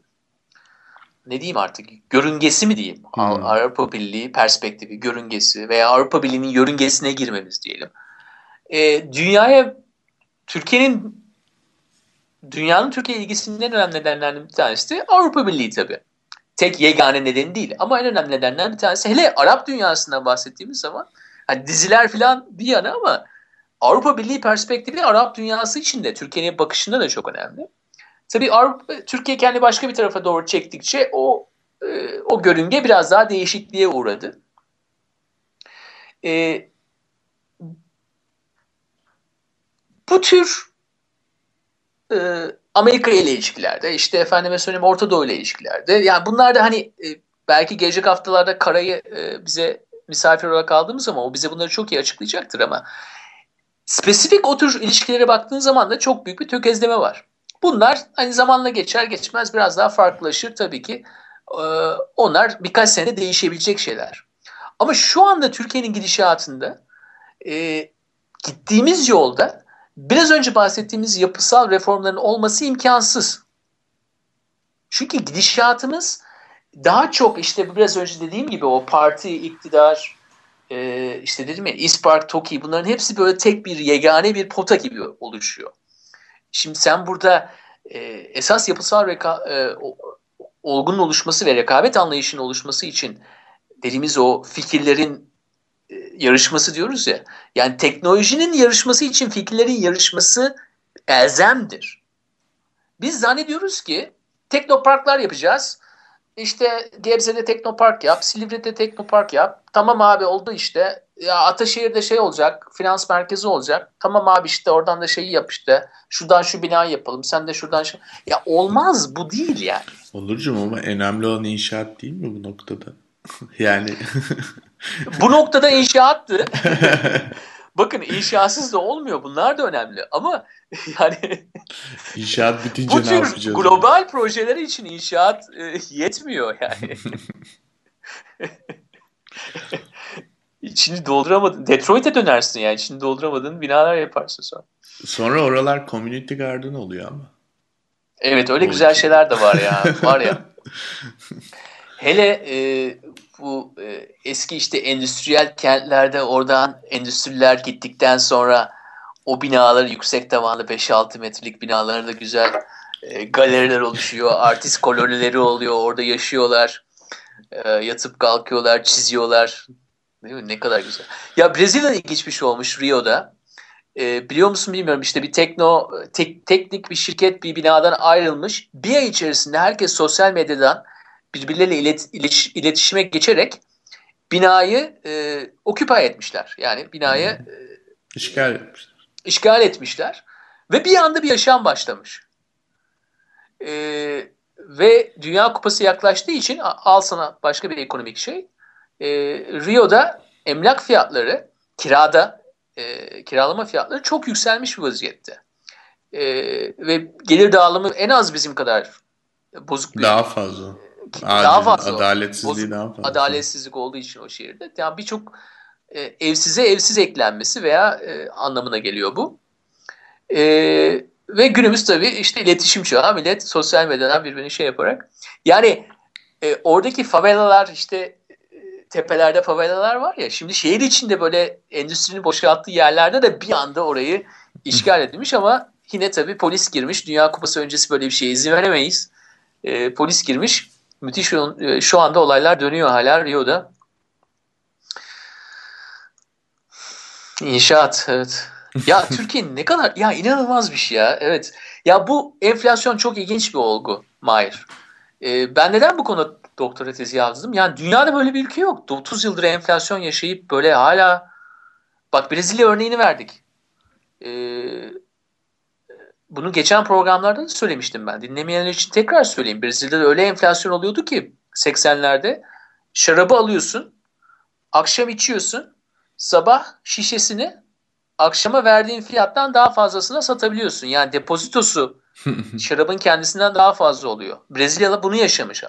ne diyeyim artık görüngesi mi diyeyim? Hmm. Avrupa Birliği perspektifi, görüngesi veya Avrupa Birliği'nin yörüngesine girmemiz diyelim. E, dünyaya Türkiye'nin dünyanın Türkiye ilgisinin en önemli nedenlerinden bir tanesi de Avrupa Birliği tabii. Tek yegane nedeni değil ama en önemli nedenlerden bir tanesi hele Arap dünyasından bahsettiğimiz zaman hani diziler falan bir yana ama Avrupa Birliği perspektifi Arap dünyası için de Türkiye'nin bakışında da çok önemli. Tabii Avrupa, Türkiye kendi başka bir tarafa doğru çektikçe o e, o görünge biraz daha değişikliğe uğradı. E, bu tür e, Amerika ile ilişkilerde, işte efendime söyleyeyim Orta Doğu ile ilişkilerde, yani bunlar da hani e, belki gelecek haftalarda Kara'yı e, bize misafir olarak aldığımız zaman o bize bunları çok iyi açıklayacaktır ama spesifik o tür ilişkilere baktığın zaman da çok büyük bir tökezleme var. Bunlar hani zamanla geçer geçmez biraz daha farklılaşır tabii ki. Ee, onlar birkaç sene değişebilecek şeyler. Ama şu anda Türkiye'nin gidişatında e, gittiğimiz yolda biraz önce bahsettiğimiz yapısal reformların olması imkansız. Çünkü gidişatımız daha çok işte biraz önce dediğim gibi o parti, iktidar, e, işte dedim ya İspark, TOKİ bunların hepsi böyle tek bir yegane bir pota gibi oluşuyor. Şimdi sen burada e, esas yapısal reka, e, olgunun oluşması ve rekabet anlayışının oluşması için dediğimiz o fikirlerin e, yarışması diyoruz ya. Yani teknolojinin yarışması için fikirlerin yarışması elzemdir. Biz zannediyoruz ki teknoparklar yapacağız. İşte Gebze'de teknopark yap, Silivri'de teknopark yap. Tamam abi oldu işte. Ya Ataşehir'de şey olacak, finans merkezi olacak. Tamam abi işte oradan da şeyi yap işte. Şuradan şu binayı yapalım, sen de şuradan şey. Ya olmaz bu değil yani. Olurcum ama önemli olan inşaat değil mi bu noktada? yani. bu noktada inşaattı. Bakın inşaatsız da olmuyor. Bunlar da önemli. Ama yani inşaat bitince bu ne yapacağız? global projeler için inşaat e, yetmiyor yani. İçini dolduramadın. Detroit'e dönersin yani. İçini dolduramadığın binalar yaparsın sonra. Sonra oralar community garden oluyor ama. Evet öyle o güzel şeyler de var ya. var ya. Hele e, bu e, eski işte endüstriyel kentlerde oradan endüstriler gittikten sonra o binalar yüksek tavanlı 5-6 metrelik binalarda güzel e, galeriler oluşuyor. Artist kolonileri oluyor. Orada yaşıyorlar. E, yatıp kalkıyorlar, çiziyorlar. Değil mi? Ne kadar güzel. Ya Brezilya'da ilginç bir şey olmuş Rio'da. E, biliyor musun bilmiyorum işte bir tekno tek, teknik bir şirket bir binadan ayrılmış. Bir ay içerisinde herkes sosyal medyadan birbirleriyle ilet, ilet, iletişime geçerek binayı e, okupay etmişler. Yani binayı hmm. e, işgal etmişler. İşgal etmişler. Ve bir anda bir yaşam başlamış. E, ve Dünya Kupası yaklaştığı için al sana başka bir ekonomik şey. E, Rio'da emlak fiyatları kirada e, kiralama fiyatları çok yükselmiş bir vaziyette. E, ve gelir dağılımı en az bizim kadar bozuk bir daha fazla daha fazla adaletsizliği bozuk, daha fazla. Adaletsizlik olduğu için o şehirde. Yani birçok e, evsize evsiz eklenmesi veya e, anlamına geliyor bu. E, ve günümüz tabii işte iletişim çağı. Millet sosyal medyadan birbirini şey yaparak. Yani e, oradaki favelalar işte e, tepelerde favelalar var ya. Şimdi şehir içinde böyle endüstrinin boşalttığı yerlerde de bir anda orayı işgal edilmiş ama yine tabii polis girmiş. Dünya Kupası öncesi böyle bir şeye izin veremeyiz. E, polis girmiş. Müthiş e, şu anda olaylar dönüyor hala Rio'da. İnşaat evet. Ya Türkiye ne kadar ya inanılmaz bir şey ya. Evet. Ya bu enflasyon çok ilginç bir olgu Mahir. Ee, ben neden bu konuda doktora tezi yazdım? Yani dünyada böyle bir ülke yok. 30 yıldır enflasyon yaşayıp böyle hala bak Brezilya örneğini verdik. Ee, bunu geçen programlarda da söylemiştim ben. Dinlemeyenler için tekrar söyleyeyim. Brezilya'da öyle enflasyon oluyordu ki 80'lerde şarabı alıyorsun, akşam içiyorsun, sabah şişesini akşama verdiğin fiyattan daha fazlasına satabiliyorsun. Yani depozitosu şarabın kendisinden daha fazla oluyor. Brezilya'da bunu yaşamış.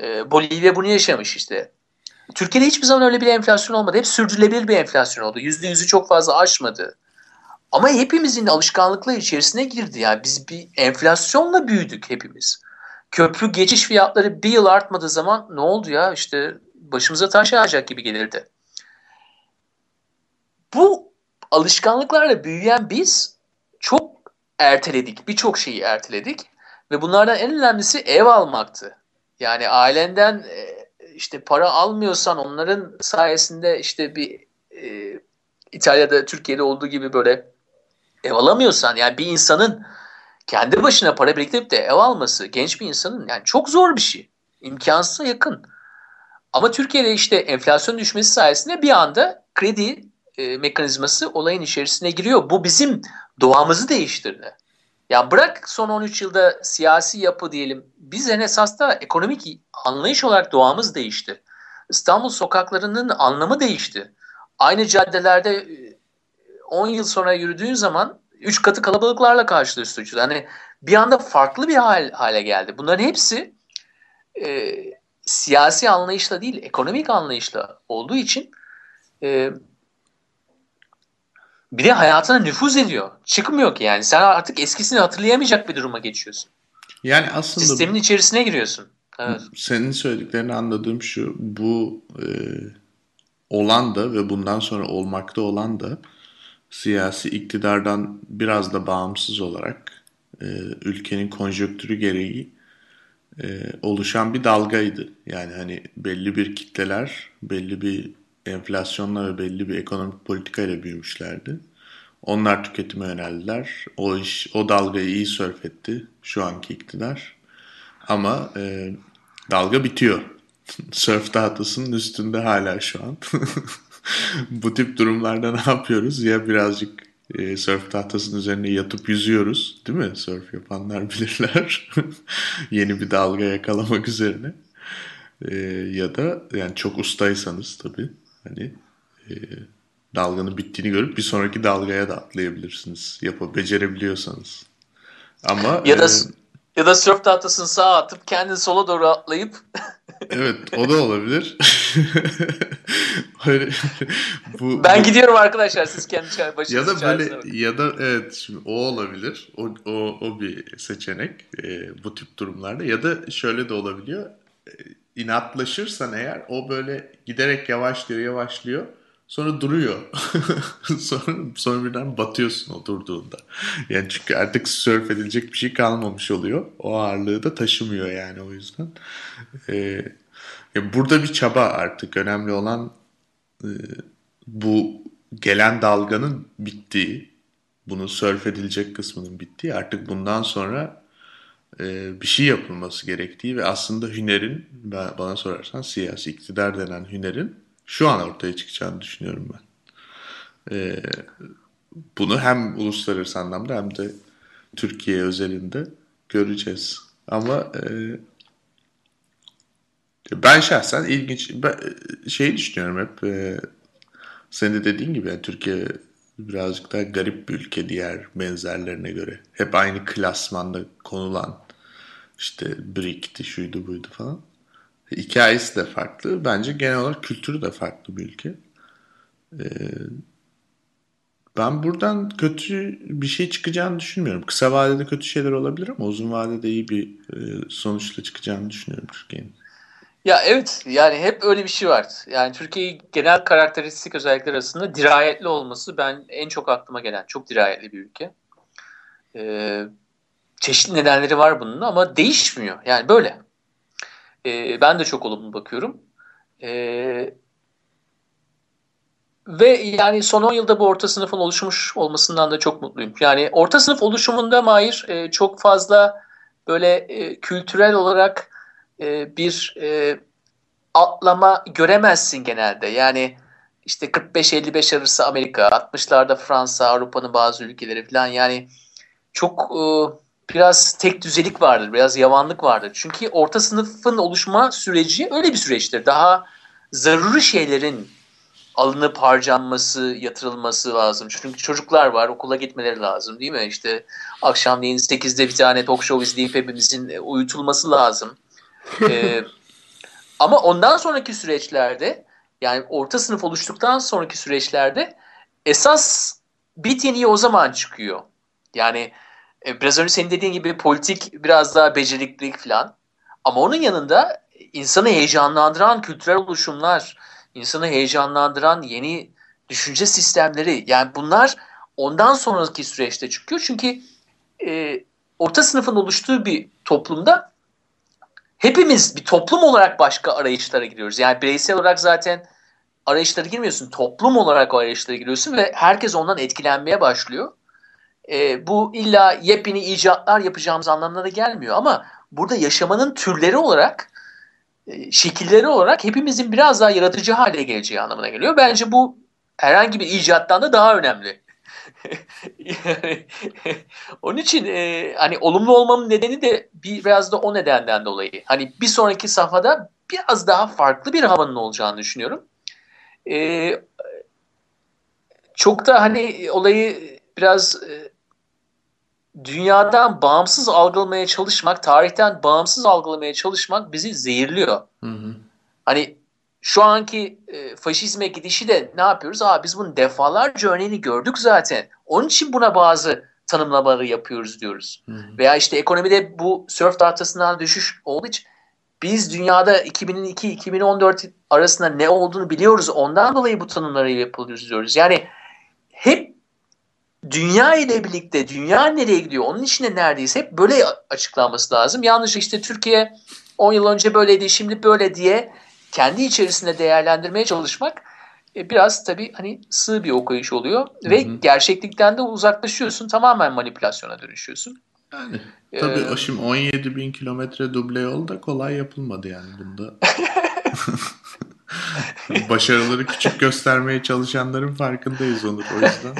Ee, Bolivya bunu yaşamış işte. Türkiye'de hiçbir zaman öyle bir enflasyon olmadı. Hep sürdürülebilir bir enflasyon oldu. %100'ü çok fazla aşmadı. Ama hepimizin alışkanlıkları içerisine girdi. Yani biz bir enflasyonla büyüdük hepimiz. Köprü geçiş fiyatları bir yıl artmadığı zaman ne oldu ya işte başımıza taş yağacak gibi gelirdi. Bu alışkanlıklarla büyüyen biz çok erteledik. Birçok şeyi erteledik. Ve bunlardan en önemlisi ev almaktı. Yani ailenden e, işte para almıyorsan onların sayesinde işte bir e, İtalya'da Türkiye'de olduğu gibi böyle ev alamıyorsan yani bir insanın kendi başına para biriktirip de ev alması genç bir insanın yani çok zor bir şey. İmkansıza yakın. Ama Türkiye'de işte enflasyon düşmesi sayesinde bir anda kredi e, mekanizması olayın içerisine giriyor. Bu bizim doğamızı değiştirdi. Ya bırak son 13 yılda siyasi yapı diyelim. Biz en esas da ekonomik anlayış olarak doğamız değişti. İstanbul sokaklarının anlamı değişti. Aynı caddelerde 10 yıl sonra yürüdüğün zaman 3 katı kalabalıklarla karşılaşıyorsun. Hani bir anda farklı bir hal, hale geldi. Bunların hepsi e, siyasi anlayışla değil, ekonomik anlayışla olduğu için e, bir de hayatına nüfuz ediyor. Çıkmıyor ki yani. Sen artık eskisini hatırlayamayacak bir duruma geçiyorsun. Yani aslında sistemin içerisine giriyorsun. Evet. Senin söylediklerini anladığım şu. Bu e, olan da ve bundan sonra olmakta olan da siyasi iktidardan biraz da bağımsız olarak e, ülkenin konjöktürü gereği e, oluşan bir dalgaydı. Yani hani belli bir kitleler belli bir enflasyonla ve belli bir ekonomik politikayla büyümüşlerdi. Onlar tüketime yöneldiler. O iş, o dalgayı iyi sörf etti şu anki iktidar. Ama e, dalga bitiyor. Sörf tahtasının üstünde hala şu an. Bu tip durumlarda ne yapıyoruz? Ya birazcık e, sörf tahtasının üzerine yatıp yüzüyoruz. Değil mi? Sörf yapanlar bilirler. Yeni bir dalga yakalamak üzerine. E, ya da yani çok ustaysanız tabii Hani e, dalganın bittiğini görüp bir sonraki dalgaya da atlayabilirsiniz. Yapı becerebiliyorsanız. Ama ya da e, ya da sörf tahtasını sağa atıp kendini sola doğru atlayıp Evet, o da olabilir. Öyle, bu, ben bu... gidiyorum arkadaşlar siz kendi başınızı Ya da böyle ya da evet şimdi o olabilir. O o o bir seçenek e, bu tip durumlarda ya da şöyle de olabiliyor. E, inatlaşırsan eğer o böyle giderek yavaşlıyor yavaşlıyor. Sonra duruyor. sonra, sonra birden batıyorsun o durduğunda. Yani çünkü artık sörf edilecek bir şey kalmamış oluyor. O ağırlığı da taşımıyor yani o yüzden. Ee, burada bir çaba artık. Önemli olan e, bu gelen dalganın bittiği, bunu sörf edilecek kısmının bittiği. Artık bundan sonra e, bir şey yapılması gerektiği ve aslında hünerin bana sorarsan siyasi iktidar denen hünerin şu an ortaya çıkacağını düşünüyorum ben. E, bunu hem uluslararası anlamda hem de Türkiye özelinde göreceğiz. Ama e, ben şahsen ilginç ben, şey düşünüyorum hep e, senin de dediğin gibi yani Türkiye birazcık daha garip bir ülke diğer benzerlerine göre. Hep aynı klasmanda konulan işte BRIC'ti, şuydu buydu falan. Hikayesi de farklı. Bence genel olarak kültürü de farklı bir ülke. Ee, Ben buradan kötü bir şey çıkacağını düşünmüyorum. Kısa vadede kötü şeyler olabilir ama uzun vadede iyi bir e, sonuçla çıkacağını düşünüyorum Türkiye'nin. Ya evet yani hep öyle bir şey var. Yani Türkiye genel karakteristik özellikler arasında dirayetli olması ben en çok aklıma gelen. Çok dirayetli bir ülke. Ee, çeşitli nedenleri var bunun ama değişmiyor. Yani böyle. Ee, ben de çok olumlu bakıyorum. Ee, ve yani son 10 yılda bu orta sınıfın oluşmuş olmasından da çok mutluyum. Yani orta sınıf oluşumunda Mahir e, çok fazla böyle e, kültürel olarak e, bir e, atlama göremezsin genelde. Yani işte 45-55 arası Amerika, 60'larda Fransa, Avrupa'nın bazı ülkeleri falan yani çok e, biraz tek düzelik vardır, biraz yavanlık vardır. Çünkü orta sınıfın oluşma süreci öyle bir süreçtir. Daha zaruri şeylerin alınıp harcanması, yatırılması lazım. Çünkü çocuklar var, okula gitmeleri lazım değil mi? İşte akşamleyin 8'de bir tane talk show izleyip hepimizin uyutulması lazım. ee, ama ondan sonraki süreçlerde yani orta sınıf oluştuktan sonraki süreçlerde esas bit yeniği o zaman çıkıyor. Yani e, biraz önce senin dediğin gibi politik biraz daha beceriklilik falan. Ama onun yanında insanı heyecanlandıran kültürel oluşumlar, insanı heyecanlandıran yeni düşünce sistemleri yani bunlar ondan sonraki süreçte çıkıyor. Çünkü e, orta sınıfın oluştuğu bir toplumda hepimiz bir toplum olarak başka arayışlara giriyoruz. Yani bireysel olarak zaten arayışlara girmiyorsun. Toplum olarak o arayışlara giriyorsun ve herkes ondan etkilenmeye başlıyor. E, bu illa yepyeni icatlar yapacağımız anlamına da gelmiyor ama burada yaşamanın türleri olarak e, şekilleri olarak hepimizin biraz daha yaratıcı hale geleceği anlamına geliyor. Bence bu herhangi bir icattan da daha önemli. onun için e, hani olumlu olmamın nedeni de biraz da o nedenden dolayı. Hani bir sonraki safhada biraz daha farklı bir havanın olacağını düşünüyorum. E, çok da hani olayı biraz e, dünyadan bağımsız algılamaya çalışmak, tarihten bağımsız algılamaya çalışmak bizi zehirliyor. Hı hı. Hani şu anki e, faşizme gidişi de ne yapıyoruz? Aa biz bunun defalarca örneğini gördük zaten. Onun için buna bazı tanımlamaları yapıyoruz diyoruz. Hı hı. Veya işte ekonomide bu sörf tahtasından düşüş olduğu için biz dünyada 2002-2014 arasında ne olduğunu biliyoruz. Ondan dolayı bu tanımları yapıyoruz diyoruz. Yani dünya ile birlikte dünya nereye gidiyor onun içinde neredeyse hep böyle açıklanması lazım. Yanlış işte Türkiye 10 yıl önce böyleydi şimdi böyle diye kendi içerisinde değerlendirmeye çalışmak e, biraz tabii hani sığ bir okuyuş oluyor hı hı. ve gerçeklikten de uzaklaşıyorsun tamamen manipülasyona dönüşüyorsun. Yani tabii ee, o şimdi 17 bin kilometre duble yol da kolay yapılmadı yani bunda. Başarıları küçük göstermeye çalışanların farkındayız Onur o yüzden.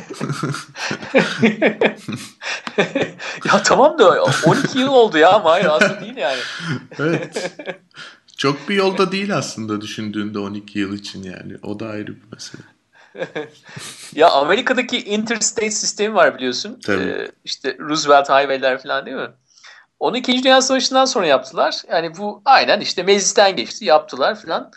ya tamam da 12 yıl oldu ya ama hayır aslında değil yani. evet. Çok bir yolda değil aslında düşündüğünde 12 yıl için yani. O da ayrı bir mesele. ya Amerika'daki interstate sistemi var biliyorsun. Tabii. Ee, işte Roosevelt Highway'ler falan değil mi? Onu 2. Dünya Savaşı'ndan sonra yaptılar. Yani bu aynen işte meclisten geçti yaptılar falan.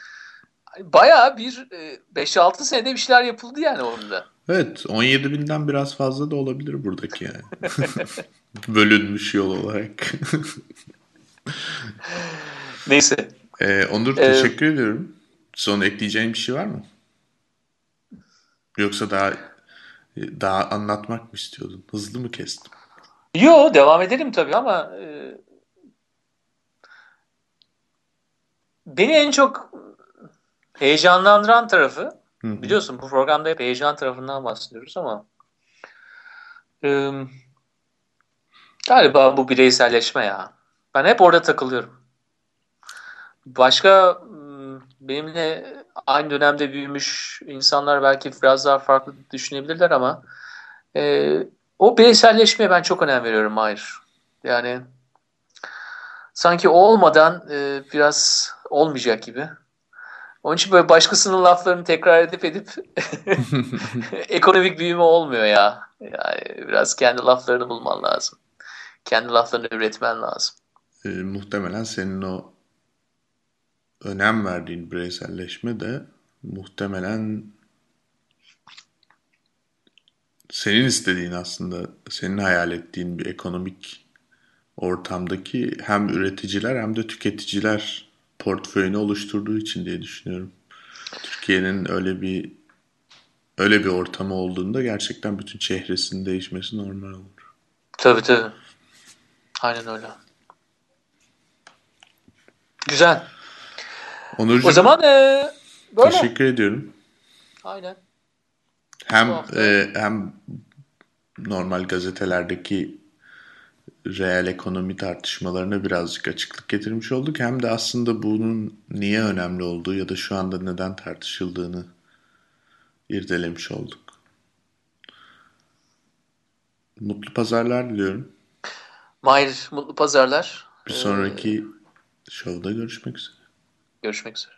Bayağı bir 5-6 e, senede bir şeyler yapıldı yani orada. Evet 17 binden biraz fazla da olabilir buradaki yani. Bölünmüş yol olarak. Neyse. Ee, Onur ee, teşekkür ediyorum. Son ekleyeceğin bir şey var mı? Yoksa daha daha anlatmak mı istiyordun? Hızlı mı kestim? Yo devam edelim tabii ama e, beni en çok heyecanlandıran tarafı Hı-hı. biliyorsun bu programda hep heyecan tarafından bahsediyoruz ama e, galiba bu bireyselleşme ya. Ben hep orada takılıyorum. Başka benimle aynı dönemde büyümüş insanlar belki biraz daha farklı düşünebilirler ama e, o bireyselleşmeye ben çok önem veriyorum hayır. Yani sanki o olmadan e, biraz olmayacak gibi. Onun için böyle başkasının laflarını tekrar edip edip ekonomik büyüme olmuyor ya. Yani biraz kendi laflarını bulman lazım. Kendi laflarını üretmen lazım. E, muhtemelen senin o önem verdiğin bireyselleşme de muhtemelen senin istediğin aslında senin hayal ettiğin bir ekonomik ortamdaki hem üreticiler hem de tüketiciler portföyünü oluşturduğu için diye düşünüyorum. Türkiye'nin öyle bir öyle bir ortamı olduğunda gerçekten bütün çehresinin değişmesi normal olur. Tabii tabii. Aynen öyle. Güzel. Onurcuğum, O zaman e, böyle. teşekkür ediyorum. Aynen. Hem e, hem normal gazetelerdeki reel ekonomi tartışmalarına birazcık açıklık getirmiş olduk. Hem de aslında bunun niye önemli olduğu ya da şu anda neden tartışıldığını irdelemiş olduk. Mutlu pazarlar diliyorum. Mahir mutlu pazarlar. Bir Ee, sonraki şovda görüşmek üzere. görüşmek üzere.